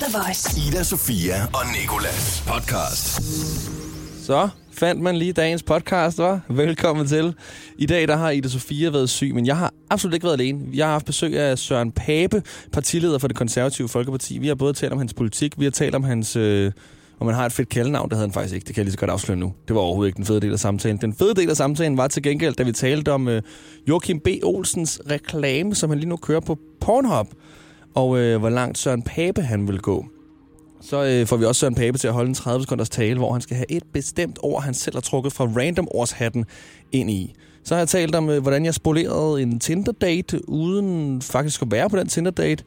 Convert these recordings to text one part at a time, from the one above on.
The Voice. Ida Sofia og Nikolas podcast. Så fandt man lige dagens podcast, var. Velkommen til. I dag der har Ida Sofia været syg, men jeg har absolut ikke været alene. Jeg har haft besøg af Søren Pape, partileder for det konservative Folkeparti. Vi har både talt om hans politik, vi har talt om hans... Øh, om man har et fedt kaldnavn, det havde han faktisk ikke. Det kan jeg lige så godt afsløre nu. Det var overhovedet ikke den fede del af samtalen. Den fede del af samtalen var til gengæld, da vi talte om øh, Joachim B. Olsens reklame, som han lige nu kører på Pornhub. Og øh, hvor langt Søren Pape han vil gå. Så øh, får vi også Søren Pape til at holde en 30 sekunders tale, hvor han skal have et bestemt ord, han selv har trukket fra random årshatten ind i. Så har jeg talt om, øh, hvordan jeg spolerede en Tinder-date, uden faktisk at være på den Tinder-date,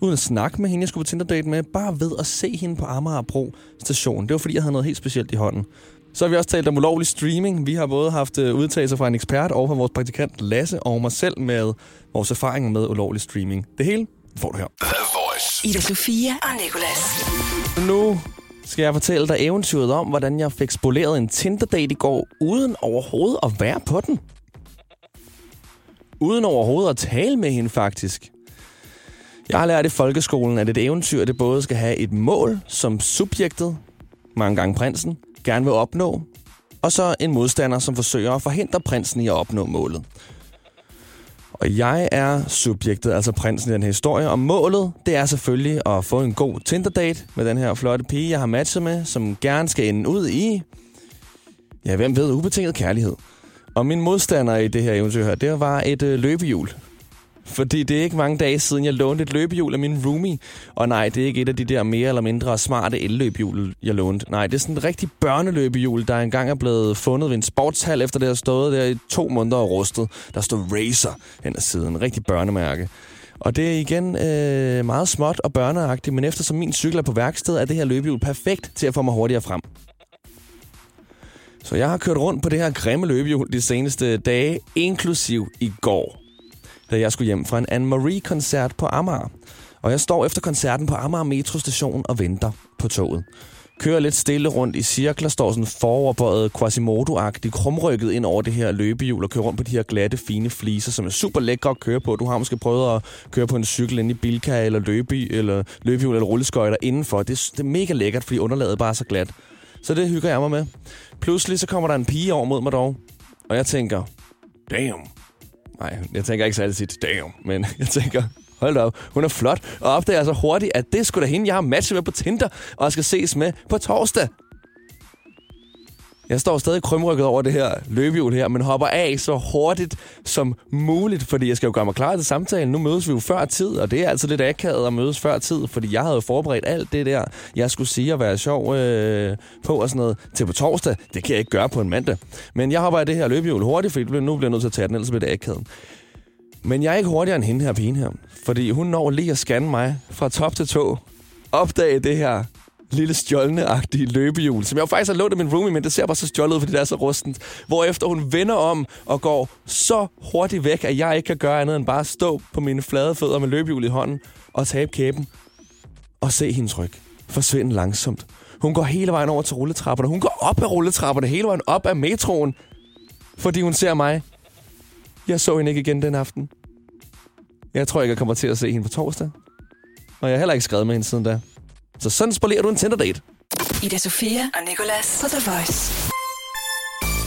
uden at snakke med hende, jeg skulle på Tinder-date med, bare ved at se hende på Amagerbro station. Det var fordi, jeg havde noget helt specielt i hånden. Så har vi også talt om ulovlig streaming. Vi har både haft øh, udtalelser fra en ekspert og fra vores praktikant Lasse og mig selv med vores erfaringer med ulovlig streaming. Det hele får du her. The Voice. Ida Sofia og Nicolas. Nu skal jeg fortælle dig eventyret om, hvordan jeg fik spoleret en Tinder-date i går, uden overhovedet at være på den. Uden overhovedet at tale med hende, faktisk. Jeg har lært i folkeskolen, at et eventyr det både skal have et mål, som subjektet, mange gange prinsen, gerne vil opnå, og så en modstander, som forsøger at forhindre prinsen i at opnå målet. Og jeg er subjektet, altså prinsen i den her historie, og målet, det er selvfølgelig at få en god Tinder-date med den her flotte pige, jeg har matchet med, som gerne skal ende ud i, ja, hvem ved, ubetinget kærlighed. Og min modstander i det her eventyr her, det var et øh, løbehjul. Fordi det er ikke mange dage siden, jeg lånte et løbehjul af min roomie. Og nej, det er ikke et af de der mere eller mindre smarte elløbehjul, jeg lånte. Nej, det er sådan et rigtig børneløbehjul, der engang er blevet fundet ved en sportshal, efter det har stået der i to måneder og rustet. Der står Racer hen ad siden. Rigtig børnemærke. Og det er igen øh, meget småt og børneagtigt, men eftersom min cykel er på værksted, er det her løbehjul perfekt til at få mig hurtigere frem. Så jeg har kørt rundt på det her grimme løbehjul de seneste dage, inklusiv i går da jeg skulle hjem fra en Anne-Marie-koncert på Amager. Og jeg står efter koncerten på Amager metrostation og venter på toget. Kører lidt stille rundt i cirkler, står sådan foroverbøjet Quasimodo-agtigt, krumrykket ind over det her løbehjul og kører rundt på de her glatte, fine fliser, som er super lækre at køre på. Du har måske prøvet at køre på en cykel inde i Bilka eller, løbe, eller løbehjul eller rulleskøjter indenfor. Det, det er mega lækkert, fordi underlaget bare er så glat. Så det hygger jeg mig med. Pludselig så kommer der en pige over mod mig dog, og jeg tænker, damn, Nej, jeg tænker ikke særlig tit, damn, men jeg tænker, hold da op, hun er flot, og opdager så hurtigt, at det skulle da hende, jeg har matchet med på Tinder, og skal ses med på torsdag. Jeg står stadig krymrykket over det her løbehjul her, men hopper af så hurtigt som muligt, fordi jeg skal jo gøre mig klar til samtalen. Nu mødes vi jo før tid, og det er altså lidt akavet at mødes før tid, fordi jeg havde jo forberedt alt det der, jeg skulle sige og være sjov øh, på og sådan noget til på torsdag. Det kan jeg ikke gøre på en mandag. Men jeg hopper af det her løbehjul hurtigt, fordi nu bliver jeg nødt til at tage den, ellers bliver det akavet. Men jeg er ikke hurtigere end hende her pigen her, fordi hun når lige at scanne mig fra top til tå, opdage det her lille stjålne-agtige løbehjul, som jeg jo faktisk har lånt af min roomie, men det ser bare så stjålet ud, fordi det er så rustent. Hvorefter hun vender om og går så hurtigt væk, at jeg ikke kan gøre andet end bare stå på mine flade fødder med løbehjul i hånden og tabe kæben og se hendes ryg forsvinde langsomt. Hun går hele vejen over til rulletrapperne. Hun går op ad rulletrapperne, hele vejen op ad metroen, fordi hun ser mig. Jeg så hende ikke igen den aften. Jeg tror ikke, jeg kommer til at se hende på torsdag. Og jeg har heller ikke skrevet med hende siden da. Så sådan spolerer du en Tinder-date. Ida Sofia og Nicolas på The Voice.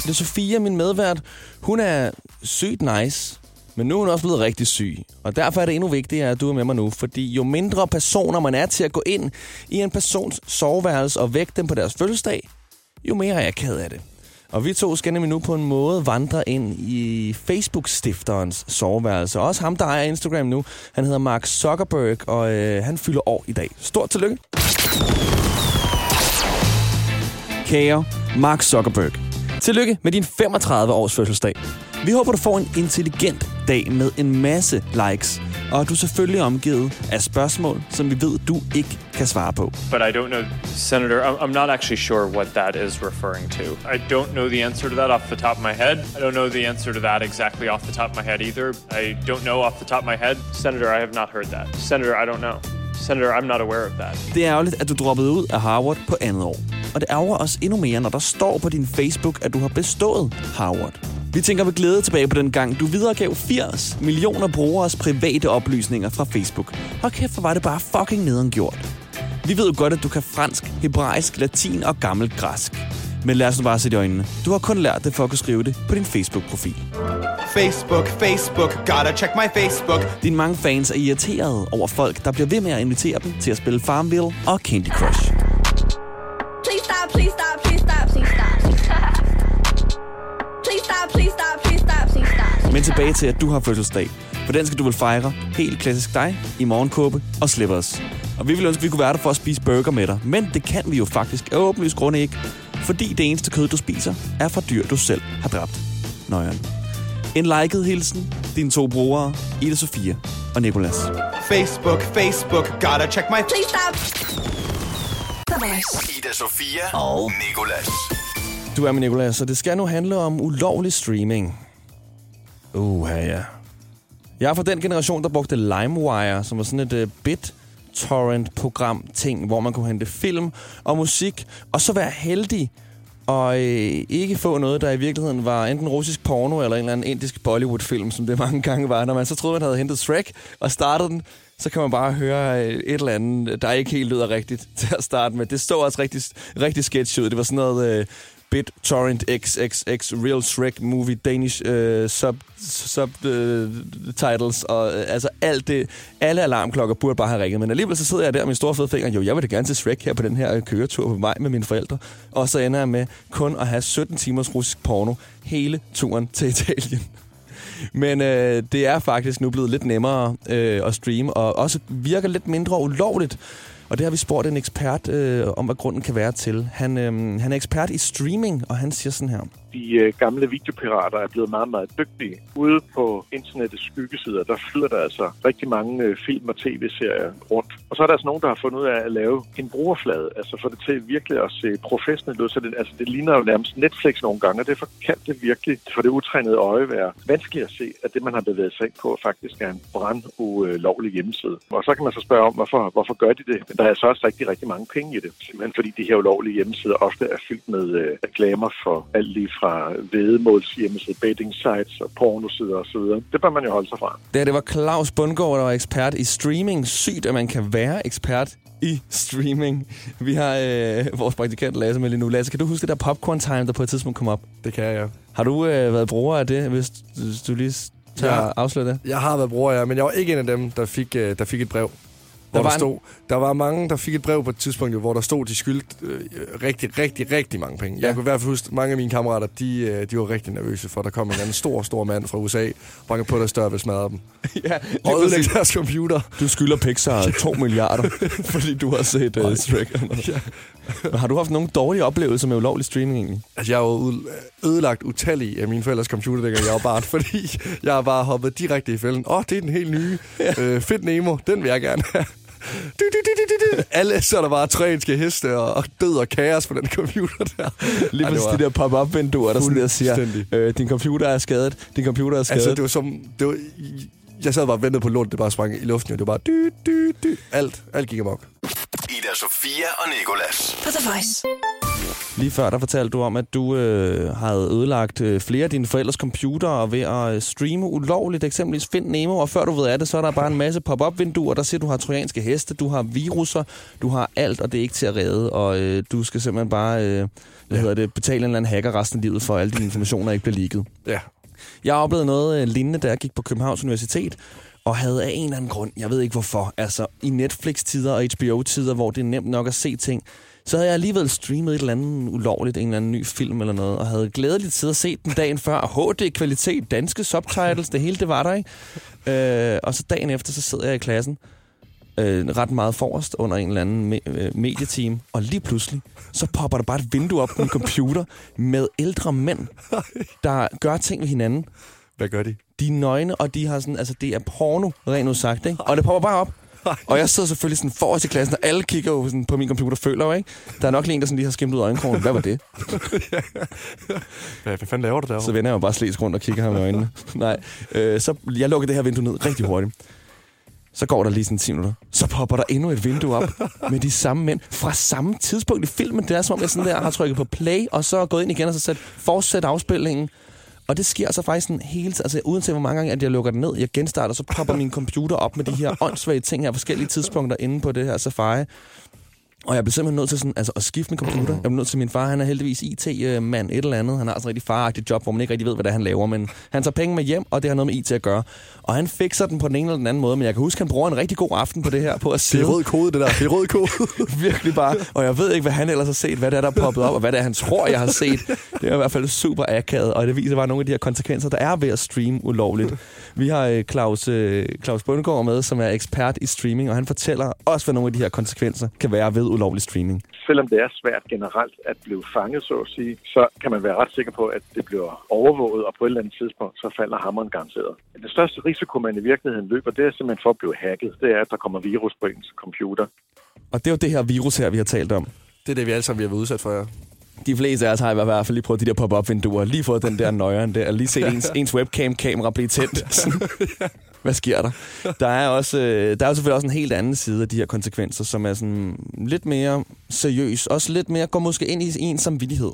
Det er Sofia, min medvært. Hun er sygt nice, men nu er hun også blevet rigtig syg. Og derfor er det endnu vigtigere, at du er med mig nu. Fordi jo mindre personer man er til at gå ind i en persons soveværelse og vække dem på deres fødselsdag, jo mere er jeg ked af det. Og vi to skal nemlig nu på en måde vandre ind i Facebook-stifterens soveværelse. Også ham, der ejer Instagram nu. Han hedder Mark Zuckerberg, og øh, han fylder år i dag. Stort tillykke. Kære Mark Zuckerberg. Tillykke med din 35 års fødselsdag. Vi håber, du får en intelligent dag med en masse likes, og at du selvfølgelig er omgivet af spørgsmål, som vi ved, du ikke kan svare på. but I don't know, Senator. I'm, I'm not actually sure what that is referring to. I don't know the answer to that off the top of my head. I don't know the answer to that exactly off the top of my head either. I don't know off the top of my head. Senator, I have not heard that. Senator, I don't know. Senator, I'm not aware of that. Det er ærgerligt, at du droppede ud af Harvard på andet år. Og det ærger os endnu mere, når der står på din Facebook, at du har bestået Harvard. Vi tænker med glæde tilbage på den gang, du videregav 80 millioner brugeres private oplysninger fra Facebook. Og kæft, hvor var det bare fucking nederen gjort. Vi ved jo godt, at du kan fransk, hebraisk, latin og gammelt græsk. Men lad os nu bare se i øjnene. Du har kun lært det for at kunne skrive det på din Facebook-profil. Facebook, Facebook, gotta check my Facebook. Dine mange fans er irriterede over folk, der bliver ved med at invitere dem til at spille Farmville og Candy Crush. Please stop, please stop, please stop, please stop, please stop. Please stop, please stop, please stop, please stop. Men tilbage til, at du har fødselsdag. For den skal du vel fejre helt klassisk dig i morgenkåbe og slippers. Og vi vil ønske, at vi kunne være der for at spise burger med dig. Men det kan vi jo faktisk af åbenlyst grunde ikke. Fordi det eneste kød, du spiser, er fra dyr, du selv har dræbt. Nøjeren. En liket hilsen, dine to brugere, Ida Sofia og Nikolas. Facebook, Facebook, gotta check my Please stop. The Voice. Ida Sofia og Nikolas. Du er med Nicolas, og det skal nu handle om ulovlig streaming. Uha, ja. Jeg er fra den generation, der brugte LimeWire, som var sådan et uh, BitTorrent-program ting, hvor man kunne hente film og musik, og så være heldig og øh, ikke få noget, der i virkeligheden var enten russisk porno eller en eller anden indisk Bollywood-film, som det mange gange var. Når man så troede, man havde hentet Shrek og startet den, så kan man bare høre øh, et eller andet, der ikke helt lyder rigtigt til at starte med. Det står også rigtig, rigtig sketch ud. Det var sådan noget øh, BitTorrent XXX Real Shrek Movie Danish øh, sub, sub øh, titles og øh, altså alt det, alle alarmklokker burde bare have ringet. Men alligevel så sidder jeg der med min store fede finger. Jo, jeg vil da gerne til Shrek her på den her øh, køretur på vej med mine forældre. Og så ender jeg med kun at have 17 timers russisk porno hele turen til Italien. Men øh, det er faktisk nu blevet lidt nemmere øh, at streame, og også virker lidt mindre ulovligt. Og det har vi spurgt en ekspert øh, om, hvad grunden kan være til. Han, øh, han er ekspert i streaming, og han siger sådan her. de øh, gamle videopirater er blevet meget, meget dygtige. Ude på internettets skyggesider, der flyder der altså rigtig mange øh, film og tv-serier rundt. Og så er der altså nogen, der har fundet ud af at lave en brugerflade, altså få det til virkelig at se professionelt ud. Så det, altså, det ligner jo nærmest Netflix nogle gange, og derfor kan det virkelig for det utrænede øje være vanskeligt at se, at det, man har bevæget sig ind på, faktisk er en brand ulovlig hjemmeside. Og så kan man så spørge om, hvorfor, hvorfor gør de det? Der er altså også rigtig, rigtig mange penge i det. Simpelthen fordi de her ulovlige hjemmesider ofte er fyldt med øh, reklamer for alt lige fra vedemåls hjemmesider, betting sites og pornosider osv. Det bør man jo holde sig fra. Det her, det var Claus Bundgaard, der var ekspert i streaming. Sygt, at man kan være ekspert i streaming. Vi har øh, vores praktikant Lasse med lige nu. Lasse, kan du huske det der popcorn time, der på et tidspunkt kom op? Det kan jeg. Har du øh, været bruger af det, hvis, hvis du lige tager Ja. ja. afsløre det? Jeg har været bruger, ja, men jeg var ikke en af dem, der fik, øh, der fik et brev. Hvor Der var der, en- stod, der var mange, der fik et brev på et tidspunkt, hvor der stod, de skyldte øh, rigtig, rigtig, rigtig mange penge. Ja. Jeg kunne i hvert fald huske, mange af mine kammerater, de, øh, de var rigtig nervøse for, der kom en anden stor, stor mand fra USA, bankede på deres dør ville smadre dem. ja, Og ødelægge deres computer. Du skylder Pixar 2 milliarder, fordi du har set uh, Shrek. Ja. Men har du haft nogle dårlige oplevelser med ulovlig streaming egentlig? Altså, jeg har jo ud- ødelagt utallige af mine forældres computer, dengang jeg var barn, fordi jeg har bare hoppet direkte i fælden. Åh, oh, det er den helt nye. øh, fedt Nemo, den vil jeg gerne have. Du, du, du, du, du, du. Alle så er der bare trojanske heste og, og død og kaos på den computer der. Lige præcis de der pop-up-vinduer, der sådan der siger, øh, din computer er skadet, din computer er skadet. Altså, det var som... Det var, jeg sad bare og ventede på lån, det bare sprang i luften, og det var bare... Dy, dy, dy. Alt, alt gik amok. Ida Sofia og Nikolas. På The Voice. Lige før, der fortalte du om, at du øh, havde ødelagt øh, flere af dine forældres computere ved at øh, streame ulovligt, eksempelvis Find Nemo, og før du ved af det, så er der bare en masse pop-up-vinduer, der siger, du har trojanske heste, du har viruser, du har alt, og det er ikke til at redde, og øh, du skal simpelthen bare øh, hvad hedder det, betale en eller anden hacker resten af livet, for at alle dine informationer ikke bliver leaget. Ja. Jeg oplevede noget øh, lignende, da jeg gik på Københavns Universitet, og havde af en eller anden grund, jeg ved ikke hvorfor, altså i Netflix-tider og HBO-tider, hvor det er nemt nok at se ting, så havde jeg alligevel streamet et eller andet ulovligt, en eller anden ny film eller noget, og havde glædeligt siddet og set den dagen før. HD-kvalitet, danske subtitles, det hele det var der, ikke? Øh, og så dagen efter, så sidder jeg i klassen, øh, ret meget forrest under en eller anden me- øh, medieteam, og lige pludselig, så popper der bare et vindue op på min computer med ældre mænd, der gør ting ved hinanden. Hvad gør de? De er nøgne, og de har sådan, altså det er porno, rent ud sagt, ikke? Og det popper bare op. Og jeg sidder selvfølgelig sådan forrest i klassen, og alle kigger jo sådan på min computer, føler jo, ikke? Der er nok lige en, der sådan lige har skimmet ud af øjenkrogen. Hvad var det? Hvad, hvad fanden laver du derovre? Så vender jeg jo bare slæs rundt og kigger ham i øjnene. Nej, øh, så jeg lukker det her vindue ned rigtig hurtigt. Så går der lige sådan 10 minutter. Så popper der endnu et vindue op med de samme mænd fra samme tidspunkt i filmen. Det er som om, jeg sådan der har trykket på play, og så er gået ind igen og så sat fortsæt afspilningen. Og det sker så faktisk sådan hele tiden, altså uanset hvor mange gange, at jeg lukker den ned, jeg genstarter, så popper min computer op med de her åndssvage ting her, forskellige tidspunkter inde på det her Safari. Og jeg blev simpelthen nødt til sådan, altså, at skifte min computer. Jeg blev nødt til min far, han er heldigvis IT-mand, et eller andet. Han har sådan en rigtig faragtigt job, hvor man ikke rigtig ved, hvad det er, han laver. Men han tager penge med hjem, og det har noget med IT at gøre. Og han fikser den på den ene eller den anden måde. Men jeg kan huske, han bruger en rigtig god aften på det her, på at Det sidde er rød kode, det der. Det er rød kode. virkelig bare. Og jeg ved ikke, hvad han ellers har set, hvad det er, der er poppet op, og hvad det er, han tror, jeg har set. Det er i hvert fald super akavet, og det viser bare nogle af de her konsekvenser, der er ved at streame ulovligt. Vi har øh, Claus, øh, Claus Bundgaard med, som er ekspert i streaming, og han fortæller også, hvad nogle af de her konsekvenser kan være ved ulovlig streaming. Selvom det er svært generelt at blive fanget, så at sige, så kan man være ret sikker på, at det bliver overvåget, og på et eller andet tidspunkt, så falder hammeren garanteret. Den største risiko, man i virkeligheden løber, det er simpelthen for at blive hacket. Det er, at der kommer virus på ens computer. Og det er jo det her virus her, vi har talt om. Det er det, vi alle sammen vi har været udsat for, ja. De fleste af os har i hvert fald lige prøvet de der pop-up-vinduer, lige fået den der nøjeren der, lige set ens, ens webcam-kamera blive tændt. Hvad sker der? Der er, også, øh, der er jo selvfølgelig også en helt anden side af de her konsekvenser, som er sådan lidt mere seriøs. Også lidt mere går måske ind i en samvittighed.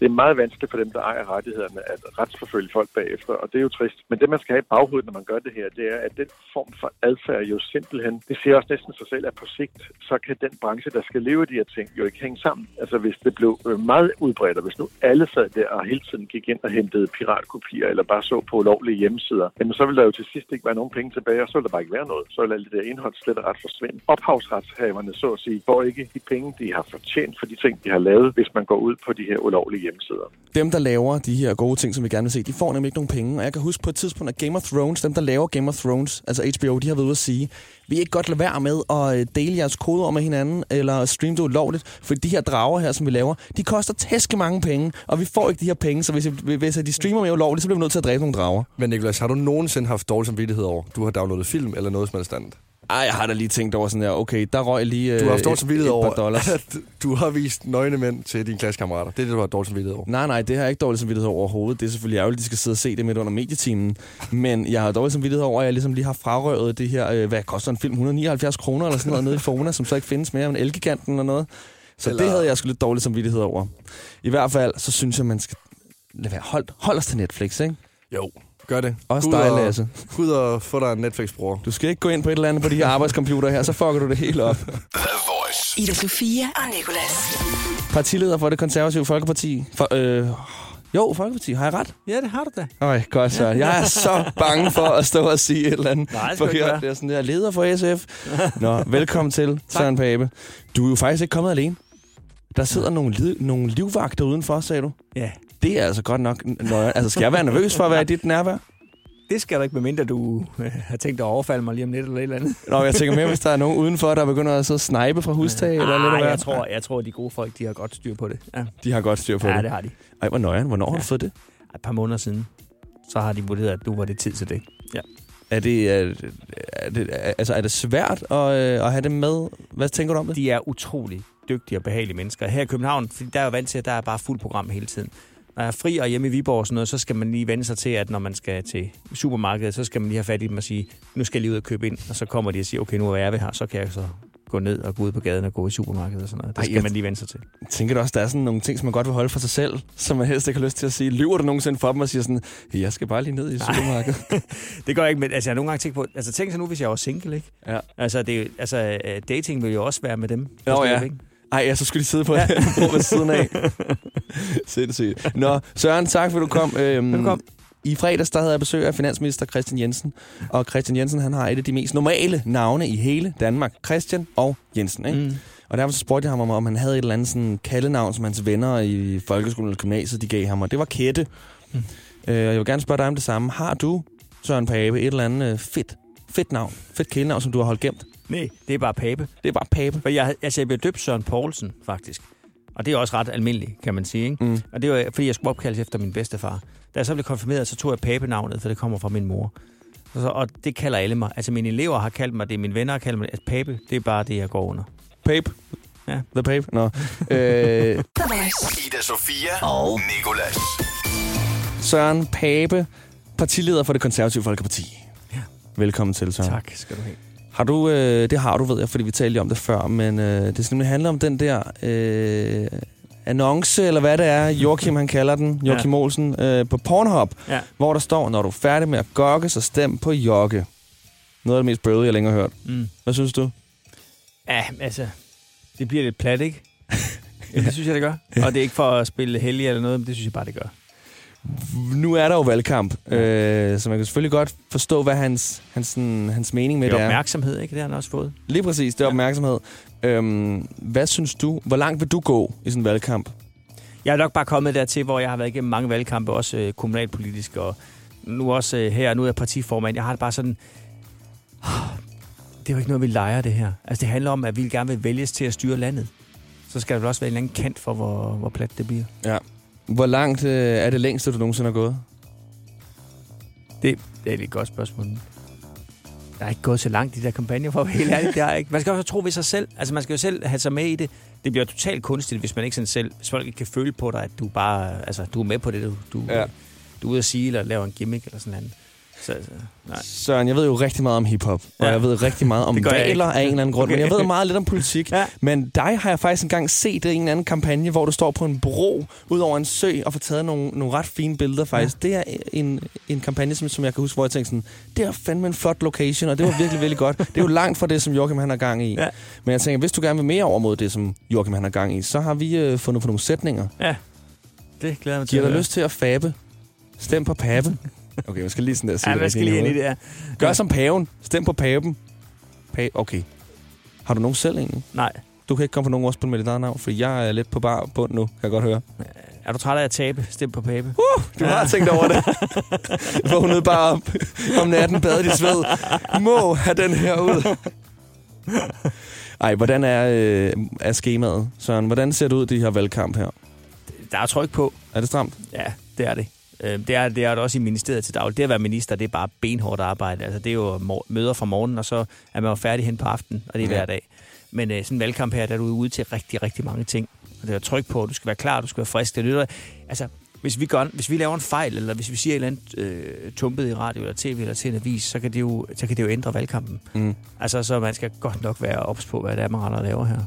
Det er meget vanskeligt for dem, der ejer rettighederne, at retsforfølge folk bagefter, og det er jo trist. Men det, man skal have i baghovedet, når man gør det her, det er, at den form for adfærd jo simpelthen, det siger også næsten sig selv, at på sigt, så kan den branche, der skal leve de her ting, jo ikke hænge sammen. Altså hvis det blev øh, meget udbredt, og hvis nu alle sad der og hele tiden gik ind og hentede piratkopier, eller bare så på ulovlige hjemmesider, jamen så ville der jo til sidst ikke være nogen penge tilbage, og så ville der bare ikke være noget. Så ville alt det der indhold slet og ret forsvinde. Ophavsretshaverne, så at sige, får ikke de penge, de har fortjent for de ting, de har lavet, hvis man går ud på de her ulovlige hjemmesider. dem, der laver de her gode ting, som vi gerne vil se, de får nemlig ikke nogen penge. Og jeg kan huske på et tidspunkt, at Game of Thrones, dem, der laver Game of Thrones, altså HBO, de har været ude at sige, vi ikke godt lade være med at øh, dele jeres kodeord med hinanden, eller streame det ulovligt, for de her drager her, som vi laver, de koster tæske mange penge, og vi får ikke de her penge, så hvis, hvis de streamer mere ulovligt, så bliver vi nødt til at dræbe nogle drager. Men Nicolas, har du nogensinde haft dårlig samvittighed over, du har downloadet film eller noget som helst andet? Ej, jeg har da lige tænkt over sådan her, okay, der røg lige øh, Du har haft dårlig et, samvittighed over, dollars. at du har vist nøgne mænd til dine klassekammerater. Det er det, du har dårlig samvittighed over. Nej, nej, det har jeg ikke dårlig samvittighed over overhovedet. Det er selvfølgelig ærgerligt, at de skal sidde og se det midt under medietimen. Men jeg har dårlig samvittighed over, at jeg ligesom lige har frarøvet det her, øh, hvad koster en film? 179 kroner eller sådan noget nede i Fona, som så ikke findes mere, men Elgiganten og noget. Så Eller- det havde jeg sgu lidt dårlig samvittighed over. I hvert fald, så synes jeg, man skal lad være. Hold, hold os til Netflix, ikke? Jo, gør det. Også dig, og- Lasse. Gå ud og få dig en Netflix-bror. Du skal ikke gå ind på et eller andet på de her arbejdscomputer her, så fucker du det helt op. Ida Sofia og Nicolas. Partileder for det konservative Folkeparti. For, øh, jo, Folkeparti, har jeg ret? Ja, det har du da. Øj, godt så. Jeg er så bange for at stå og sige et eller andet. Nej, det skal være. Det er sådan der, leder for SF. Nå, velkommen til, Søren Pape. Du er jo faktisk ikke kommet alene. Der sidder nogle, li- nogle livvagter udenfor, sagde du. Ja, Det er altså godt nok nøje. Altså, skal jeg være nervøs for at være i dit nærvær? det skal du ikke, medmindre du øh, har tænkt dig at overfalde mig lige om lidt eller et eller andet. Nå, jeg tænker mere, hvis der er nogen udenfor, der begynder at og snipe fra hustag. eller lidt af Ah, hvert. jeg tror, jeg tror, de gode folk, de har godt styr på det. Ja, De har godt styr på ja det. det har de. Ej, hvor nøjeren. Hvornår har du Ja. fået det? Et par måneder siden, så har de vurderet, at nu var det tid til det. Ja. Er det, er, er det, altså, er det svært at, øh, at have det med? Hvad tænker du om det? De er utrolig dygtige og behagelige mennesker. Her i København, fordi der er jo vant til, at der er bare fuld program hele tiden. Når jeg er fri og hjemme i Viborg og sådan noget, så skal man lige vende sig til, at når man skal til supermarkedet, så skal man lige have fat i dem og sige, nu skal jeg lige ud og købe ind. Og så kommer de og siger, okay, nu er jeg ved her, så kan jeg så gå ned og gå ud på gaden og gå i supermarkedet og sådan noget. Det Ej, skal jeg- man lige vende sig til. Tænker du også, der er sådan nogle ting, som man godt vil holde for sig selv, som man helst ikke har lyst til at sige? Lyver du nogensinde for dem og siger sådan, jeg skal bare lige ned i supermarkedet? Det gør jeg ikke, men altså, jeg har nogle gange tænkt på, altså tænk så nu, hvis jeg var single, ikke? Ja. Altså, det, jo- altså øh, dating vil jo også være med dem. Forstår ja. ikke? Ej, ja, så skulle de sidde på, ja. på ved siden af. Sindssygt. Nå, Søren, tak for, du kom. Øhm, Velkommen. I fredags, der havde jeg besøg af finansminister Christian Jensen. Og Christian Jensen, han har et af de mest normale navne i hele Danmark. Christian og Jensen, ikke? Mm. Og derfor så spurgte jeg ham om, om han havde et eller andet sådan kaldenavn, som hans venner i folkeskolen eller gymnasiet, de gav ham. Og det var Kette. Mm. Øh, jeg vil gerne spørge dig om det samme. Har du, Søren Pape, et eller andet øh, fedt, fedt navn, fedt kælenavn, som du har holdt gemt? Nej, det er bare Pape. Det er bare Pape. For jeg, altså, jeg blev døbt Søren Poulsen, faktisk. Og det er også ret almindeligt, kan man sige. Ikke? Mm. Og det var, fordi jeg skulle opkaldes efter min bedstefar. Da jeg så blev konfirmeret, så tog jeg Pape-navnet, for det kommer fra min mor. Og, så, og det kalder alle mig. Altså mine elever har kaldt mig det, mine venner har kaldt mig det. Altså, Pape, det er bare det, jeg går under. Pape. Ja. The Pape. Nå. øh, The Voice. Ida Sofia og Nicolas. Søren Pape, partileder for det konservative Folkeparti. Ja. Velkommen til, Søren. Tak skal du have. Har du, øh, det har du, ved jeg, fordi vi talte om det før, men øh, det skal nemlig handle om den der øh, annonce, eller hvad det er, Joachim han kalder den, Joachim ja. Olsen, øh, på Pornhub, Ja. hvor der står, når du er færdig med at gokke, så stem på Jokke. Noget af det mest bøde, jeg længere har hørt. Mm. Hvad synes du? Ja, altså... Det bliver lidt plat, ikke? ja, det synes jeg, det gør. Og det er ikke for at spille heldig eller noget, men det synes jeg bare, det gør. Nu er der jo valgkamp, øh, så man kan selvfølgelig godt forstå, hvad hans, hans, sådan, hans mening med Det det er er. opmærksomhed, ikke? Det har han også fået. Lige præcis, det er opmærksomhed. Øhm, hvad synes du, hvor langt vil du gå i sådan en valgkamp? Jeg er nok bare kommet dertil, hvor jeg har været igennem mange valgkampe, også øh, kommunalpolitisk, og nu også øh, her, nu er jeg partiformand. Jeg har det bare sådan... Det er jo ikke noget, vi leger, det her. Altså, det handler om, at vi gerne vil vælges til at styre landet. Så skal der vel også være en eller anden kant for, hvor, hvor plat det bliver. Ja. Hvor langt øh, er det længste, du nogensinde har gået? Det, det er et godt spørgsmål. Jeg har ikke gået så langt i de der kampagner, for at være helt ærlig. Det har jeg ikke. Man skal også tro ved sig selv. Altså, man skal jo selv have sig med i det. Det bliver totalt kunstigt, hvis man ikke sådan selv, hvis folk ikke kan føle på dig, at du bare, altså, du er med på det, du, du, ja. du er ude at sige, eller laver en gimmick, eller sådan noget. Så, så, nej. Søren, jeg ved jo rigtig meget om hiphop, og Ja. jeg ved rigtig meget om valer af en eller anden grund, Okay. men jeg ved meget lidt om politik. Ja. Men dig har jeg faktisk engang set i en eller anden kampagne, hvor du står på en bro ud over en sø og får taget nogle, nogle ret fine billeder faktisk. Ja. Det er en, en kampagne, som, som jeg kan huske, hvor jeg tænkte sådan, det er fandme en flot location, og det var virkelig, virkelig godt. Det er jo langt fra det, som Joachim han har gang i. Ja. Men jeg tænker, hvis du gerne vil mere over mod det, som Joachim han har gang i, så har vi øh, fundet på nogle sætninger. Ja, det glæder mig til. Giver dig lyst til at fabe? Stem på pape. Okay, jeg skal lige sådan der sige Ja, man skal lige ind i det her. Gør som paven. Stem på paven. Pa okay. Har du nogen selv egentlig? Nej. Du kan ikke komme på nogen ordspil med dit eget navn, for jeg er lidt på bar bund nu, kan jeg godt høre. Er du træt af at tabe? Stem på Pape. Uh, du har tænkt over det. Vågnede bare op om natten, badet i sved. Må have den her ud. Ej, hvordan er, øh, er skemaet, Søren? Hvordan ser det ud, de her valgkamp her? Der er tryk på. Er det stramt? Ja, det er det. Øh, Det er, det er det også i ministeriet til daglig. Det at være minister, det er bare benhårdt arbejde. Altså, det er jo møder fra morgenen, og så er man jo færdig hen på aftenen, og det er Ja. hver dag. Men øh, sådan en valgkamp her, der er du ude til rigtig, rigtig mange ting. Og det er tryk på, du skal være klar, du skal være frisk. Det lytter. Altså, hvis vi, gør, hvis vi laver en fejl, eller hvis vi siger et eller andet øh, tumpet i radio, eller tv, eller til en avis, så kan det jo, så kan det jo ændre valgkampen. Mm. Altså, så man skal godt nok være ops på, hvad det er, man render og laver her.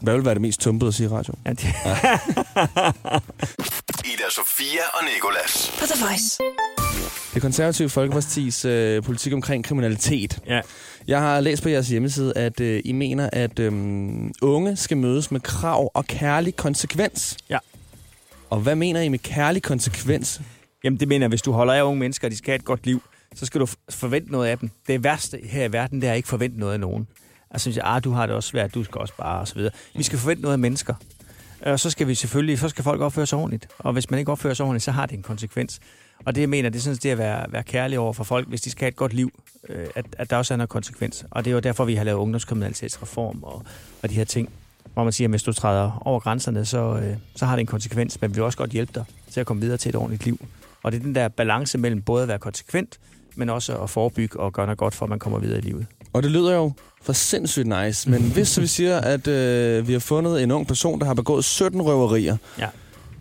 Hvad vil være det mest tumpede at sige i radio? Ja, det, Ida Sofia og Nikolas. På The Voice. Det konservative Folkeparti's øh, politik omkring kriminalitet. Ja. Jeg har læst på jeres hjemmeside, at øh, I mener, at øh, unge skal mødes med krav og kærlig konsekvens. Ja. Og hvad mener I med kærlig konsekvens? Jamen, det mener jeg, hvis du holder af unge mennesker, og de skal have et godt liv, så skal du forvente noget af dem. Det værste her i verden, det er at ikke forvente noget af nogen. Altså, synes jeg, ah, du har det også svært, du skal også bare, og så videre. Vi skal forvente noget af mennesker. Og så skal vi selvfølgelig, så skal folk opføre sig ordentligt. Og hvis man ikke opfører sig ordentligt, så har det en konsekvens. Og det, jeg mener, det er sådan, det at være, være kærlig over for folk, hvis de skal have et godt liv, øh, at, at der også er noget konsekvens. Og det er jo derfor, vi har lavet ungdomskriminalitetsreform og, og de her ting, hvor man siger, at hvis du træder over grænserne, så, øh, så har det en konsekvens, men vi vil også godt hjælpe dig til at komme videre til et ordentligt liv. Og det er den der balance mellem både at være konsekvent, men også at forebygge og gøre noget godt for, at man kommer videre i livet. Og det lyder jo for sindssygt nice, men hvis så vi siger, at øh, vi har fundet en ung person, der har begået 17 røverier, Ja.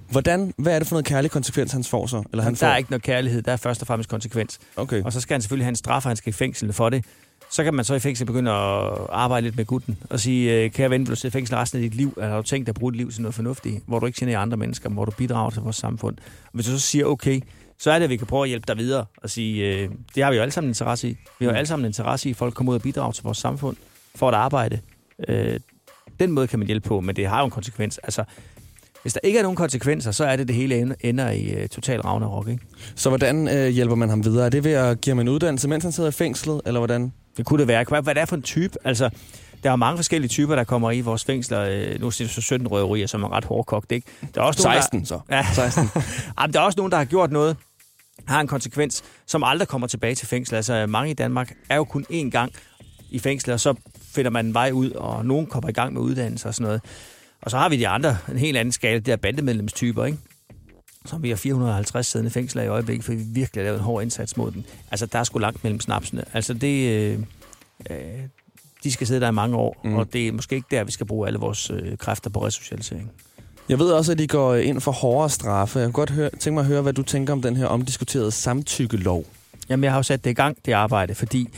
hvordan, hvad er det for noget kærlig konsekvens, han får så? Eller han Der får? er ikke noget kærlighed, der er først og fremmest konsekvens. Okay. Og så skal han selvfølgelig have en straf, og han skal i fængsel for det. Så kan man så i fængsel begynde at arbejde lidt med gutten og sige, øh, kære ven, vil du sidde i fængsel resten af dit liv? Eller har du tænkt dig at bruge dit liv til noget fornuftigt, hvor du ikke generer andre mennesker, men hvor du bidrager til vores samfund? Og hvis du så siger, okay, så er det, at vi kan prøve at hjælpe dig videre og sige, øh, det har vi jo alle sammen interesse i. Vi har jo alle sammen interesse i, at folk kommer ud og bidrager til vores samfund for at arbejde. Øh, den måde kan man hjælpe på, men det har jo en konsekvens. Altså, hvis der ikke er nogen konsekvenser, så er det, det hele ender- i uh, total ragnarok, ikke? Så hvordan øh, hjælper man ham videre? Er det ved at give ham en uddannelse, mens han sidder i fængslet, eller hvordan? Det kunne det være. Hvad hvad det er for en type? Altså, der er mange forskellige typer, der kommer i vores fængsler. Øh, Nu siger du så 17 røverier, som er ret hårdkogt, ikke? Der er også nogen, 16 så. Der, ja. 16. Jamen, der er også nogen, der har gjort noget, har en konsekvens, som aldrig kommer tilbage til fængsel. Altså, mange i Danmark er jo kun én gang i fængsel, og så finder man en vej ud, og nogen kommer i gang med uddannelse og sådan noget. Og så har vi de andre, en helt anden skala, det er bandemedlemstyper, ikke? Som vi har 450 siddende fængsler i øjeblikket, for vi virkelig har lavet en hård indsats mod dem. Altså, der er sgu langt mellem snapsene. Altså, det... Øh, øh, de skal sidde der i mange år, mm. og det er måske ikke der, vi skal bruge alle vores øh, kræfter på resocialisering. Jeg ved også, at de går ind for hårdere straffe. Jeg kunne godt høre, tænke mig at høre, hvad du tænker om den her omdiskuterede samtykkelov. Jamen, jeg har jo sat det i gang, det arbejde, fordi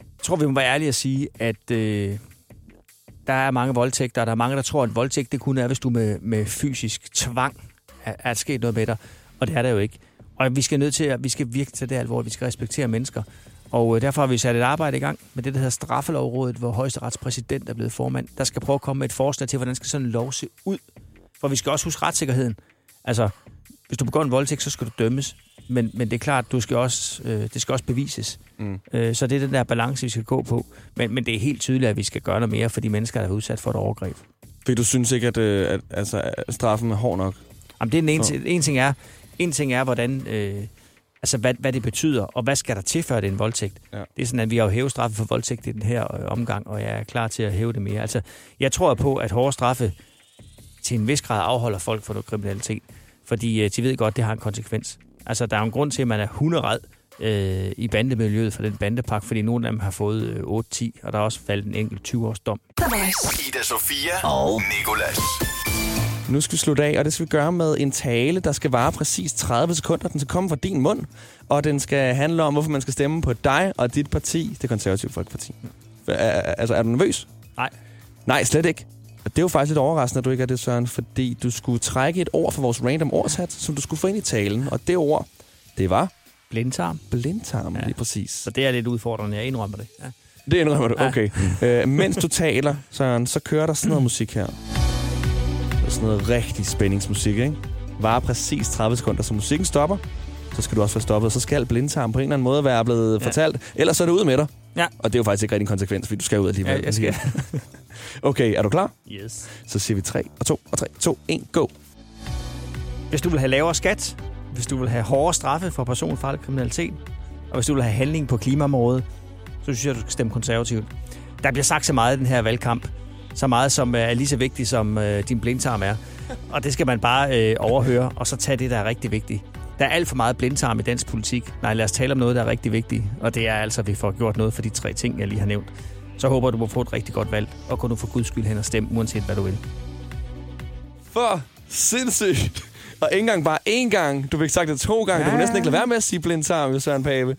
jeg tror, vi må være ærlige at sige, at øh, der er mange voldtægter, og der er mange, der tror, at voldtægt det kun er, hvis du med, med fysisk tvang er, er sket noget med dig, og det er der jo ikke. Og vi skal nødt til at, vi skal virkelig tage det alvorligt, vi skal respektere mennesker. Og øh, derfor har vi sat et arbejde i gang med det, der hedder Straffelovrådet, hvor højesteretspræsident er blevet formand. Der skal prøve at komme med et forslag til, hvordan skal sådan en lov se ud. For vi skal også huske retssikkerheden. Altså, hvis du begår en voldtægt, så skal du dømmes. Men, men det er klart, du skal også, øh, det skal også bevises. Mm. Øh, så det er den der balance, vi skal gå på. Men, men det er helt tydeligt, at vi skal gøre noget mere for de mennesker, der er udsat for et overgreb. Fordi du synes ikke, at, øh, at altså, straffen er hård nok? Jamen, det er en, en, Så- en ting er, en ting er, hvordan, øh, altså, hvad, hvad det betyder, og hvad skal der til, før det er en voldtægt. Ja. Det er sådan, at vi har jo hævet straffen for voldtægt i den her øh, omgang, og jeg er klar til at hæve det mere. Altså, jeg tror på, at hårde straffe til en vis grad afholder folk for noget kriminalitet, fordi øh, de ved godt, det har en konsekvens. Altså, der er jo en grund til, at man er hunderad øh, i bandemiljøet for den bandepakke, fordi nogle af dem har fået øh, 8-10, og der er også faldet en enkelt 20-års dom. Ida Sofia og Nikolas. Nu skal vi slutte af, og det skal vi gøre med en tale, der skal vare præcis 30 sekunder. Den skal komme fra din mund, og den skal handle om, hvorfor man skal stemme på dig og dit parti, det konservative folkeparti. Altså, er du nervøs? Nej. Nej, slet ikke. Det er jo faktisk lidt overraskende, at du ikke er det, Søren, fordi du skulle trække et ord fra vores random ordsat, som du skulle få ind i talen. Og det ord, det var Blindtarm. blindtarm, ja. Ja. lige præcis. Så det er lidt udfordrende, jeg indrømmer det. Ja. Det indrømmer du, Ja. okay. Øh, mens du taler, Søren, så kører der sådan noget musik her. Sådan noget rigtig spændingsmusik, ikke? Varer præcis 30 sekunder, så musikken stopper. Så skal du også være stoppet, og så skal blindtarm på en eller anden måde være blevet Ja. fortalt. Ellers så er det ud med dig. Ja. Og det er jo faktisk ikke rigtig en konsekvens, fordi du skal ud alligevel. Ja, jeg skal. Okay, er du klar? Yes. Så siger vi 3 og 2 og 3, 2, 1, go. Hvis du vil have lavere skat, hvis du vil have hårdere straffe for personfarlig kriminalitet, og hvis du vil have handling på klimaområdet, så synes jeg, du skal stemme konservativt. Der bliver sagt så meget i den her valgkamp. Så meget, som er lige så vigtigt, som øh, din blindtarm er. Og det skal man bare øh, overhøre, og så tage det, der er rigtig vigtigt. Der er alt for meget blindtarm i dansk politik. Nej, lad os tale om noget, der er rigtig vigtigt. Og det er altså, at vi får gjort noget for de tre ting, jeg lige har nævnt. Så håber du må få et rigtig godt valg, og gå nu for guds skyld hen og stemme, uanset hvad du vil. For sindssygt. Og ikke engang bare én gang. Du fik sagt det to gange. Ja. Du kunne næsten ikke lade være med at sige blindtarm, Søren Pape.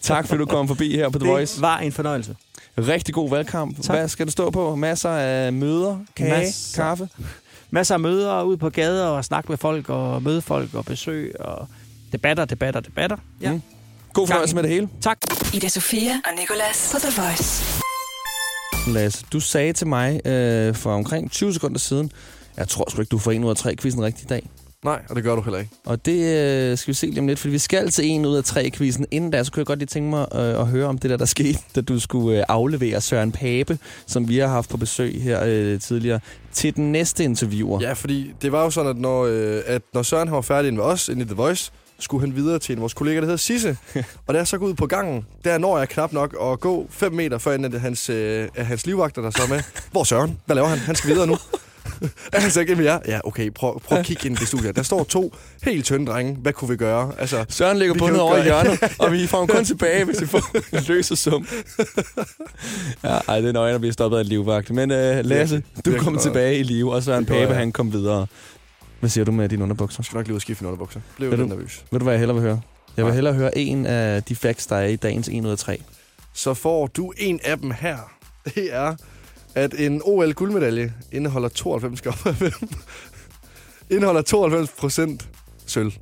tak fordi du kom forbi her på The Voice. Det var en fornøjelse. Rigtig god valgkamp. Tak. Hvad skal du stå på? Masser af møder, kage, Masser. kaffe? masser af møder ud på gader og snakke med folk og møde folk og besøg og debatter, debatter, debatter. Ja. Mm. God fornøjelse med det hele. Tak. Ida Sofia og Nicolas på The Voice. Lasse, du sagde til mig øh, for omkring 20 sekunder siden, jeg tror sgu ikke, du får en ud af tre quizzen rigtig i dag. Nej, og det gør du heller ikke. Og det øh, skal vi se lige om lidt, fordi vi skal til en ud af tre quizzen. Inden da, så kunne jeg godt lige tænke mig øh, at høre om det der, der skete, da du skulle øh, aflevere Søren Pape, som vi har haft på besøg her øh, tidligere, til den næste interviewer. Ja, fordi det var jo sådan, at når, øh, at når Søren var færdig ved os, inde i The Voice, skulle han videre til en af vores kolleger, der hedder Sisse. og da jeg så går ud på gangen, der når jeg knap nok at gå 5 meter før inden, at hans, øh, hans livvagter, der så er med. Hvor Søren? Hvad laver han? Han skal videre nu. Han så ikke med jer? Ja, okay, prøv, prøv at kigge ind i det studie. Der står to helt tynde drenge. Hvad kunne vi gøre? Altså, Søren ligger bundet over i hjørnet, og vi får ham kun tilbage, hvis vi får en løse sum. Ja, ej, det er nøje at blive stoppet af livvagt. Men uh, Lasse, du virkelig kom godt. tilbage i live, og Søren Pape, jeg. han kom videre. Hvad siger du med dine underbukser? jeg skal nok lige ud og skifte mine underbukser. Blev lidt du- nervøs. Ved du, hvad jeg hellere vil høre? Jeg vil Nej. hellere høre en af de facts, der er i dagens 1 ud af 3. Så får du en af dem her. Det er, at en OL-guldmedalje indeholder 92,5 indeholder 92 procent sølv.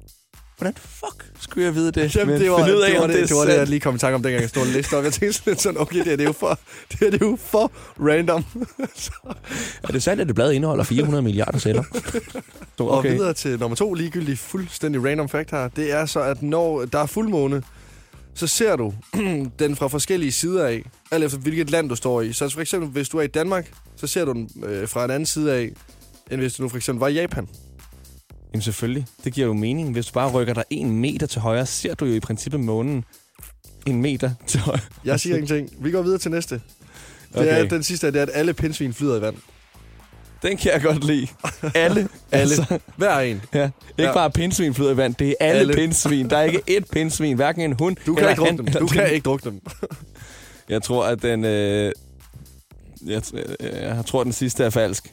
Hvordan fuck skulle jeg vide det? Jamen, Men det var, ud af, det, var det, det, var det, jeg lige kom i tanke om, dengang jeg stod og læste op. Jeg tænkte sådan lidt sådan, okay, det, her, det, er jo for, det, her, det er jo for random. Er det sandt, at det blad indeholder 400 milliarder celler? Så, Og videre til nummer to, ligegyldigt fuldstændig random fact her. Det er så, at når der er fuldmåne, så ser du den fra forskellige sider af, alt efter hvilket land du står i. Så for eksempel, hvis du er i Danmark, så ser du den øh, fra en anden side af, end hvis du nu for eksempel var i Japan. Jamen selvfølgelig. Det giver jo mening. Hvis du bare rykker dig en meter til højre, ser du jo i princippet månen en meter til højre. Jeg siger ingenting. Vi går videre til næste. Det Okay. er, den sidste er, det er, at alle pindsvin flyder i vand. Den kan jeg godt lide. Alle. Alle. Altså, Hver en. ja. Ikke Ja. bare pindsvin flyder i vand, det er alle, Alle. pindsvin. Der er ikke ét pindsvin, hverken en hund Du kan eller ikke drukke dem. Du den- kan ikke drukke dem. Jeg tror, at den... Øh, jeg, jeg tror, den sidste er falsk.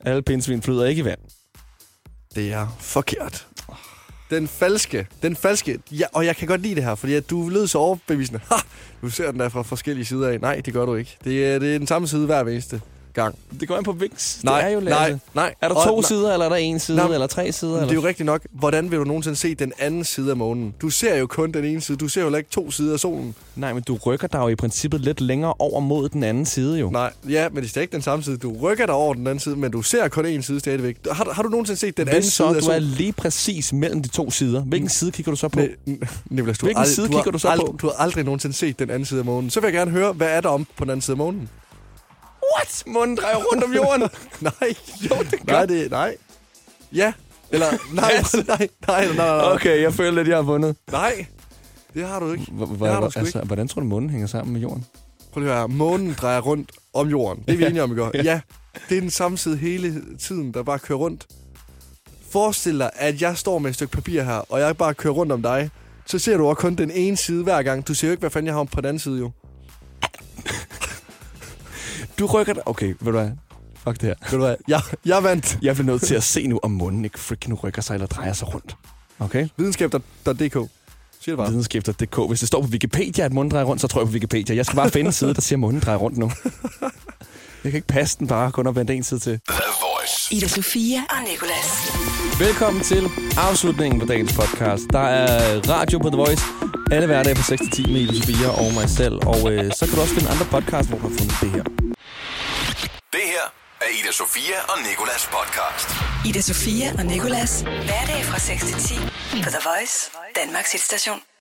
Alle pindsvin flyder ikke i vand. Det er forkert. Den falske, den falske, ja, og jeg kan godt lide det her, fordi at du lød så overbevisende. Ha! Du ser den der fra forskellige sider af. Nej, det gør du ikke. Det er, det er den samme side hver eneste gang. Det går an på Vix. Nej, det er jo nej, Lasse. nej. Er der Og- to nej. sider, eller er der en side, Nej, eller tre sider? Det er Eller? jo rigtigt nok. Hvordan vil du nogensinde se den anden side af månen? Du ser jo kun den ene side. Du ser jo ikke to sider af solen. Nej, men du rykker dig jo i princippet lidt længere over mod den anden side jo. Nej, ja, men det er ikke den samme side. Du rykker dig over den anden side, men du ser kun en side stadigvæk. Har, du- har du nogensinde set den anden Hvis side så af du er solen? lige præcis mellem de to sider, hvilken side kigger du så på? Nej, du, Hvilken side du kigger du så på? Du har aldrig nogensinde set den anden side af månen. Så vil jeg gerne høre, hvad er der om på den anden side af månen? What? Munden drejer rundt om jorden. nej. Jo, det gør Nej, det nej. Ja. Eller nej, nej, nej, nej, nej, nej. Okay, jeg føler lidt, jeg har vundet. Nej. Det har du ikke. Hvor- det har du altså, ikke. hvordan tror du, månen hænger sammen med jorden? Prøv lige at høre. Månen drejer rundt om jorden. Det er vi enige om, ikke? Ja. Det er den samme side hele tiden, der bare kører rundt. Forestil dig, at jeg står med et stykke papir her, og jeg bare kører rundt om dig. Så ser du også kun den ene side hver gang. Du ser jo ikke, hvad fanden jeg har om på den anden side, jo. Du rykker dig... Okay, ved du hvad? Fuck det her. Ved du hvad? Jeg, jeg vandt. Jeg bliver nødt til at se nu, om månen ikke freaking rykker sig eller drejer sig rundt. Okay? Videnskab.dk. Siger det bare. Videnskab.dk. Hvis det står på Wikipedia, at månen drejer rundt, så tror jeg på Wikipedia. Jeg skal bare finde en side, der siger, at månen drejer rundt nu. Jeg kan ikke passe den bare kun at vende en side til. The Voice. Ida Sofia og Nicolas. Velkommen til afslutningen på dagens podcast. Der er radio på The Voice alle hverdage fra 6 til 10 med Sofia og mig selv. Og øh, så kan du også finde andre podcasts, hvor du har fundet det her. Det her er Ida Sofia og Nikolas podcast. Ida Sofia og Nicolas. Hverdag fra 6 til 10 på The Voice, Danmarks hitstation.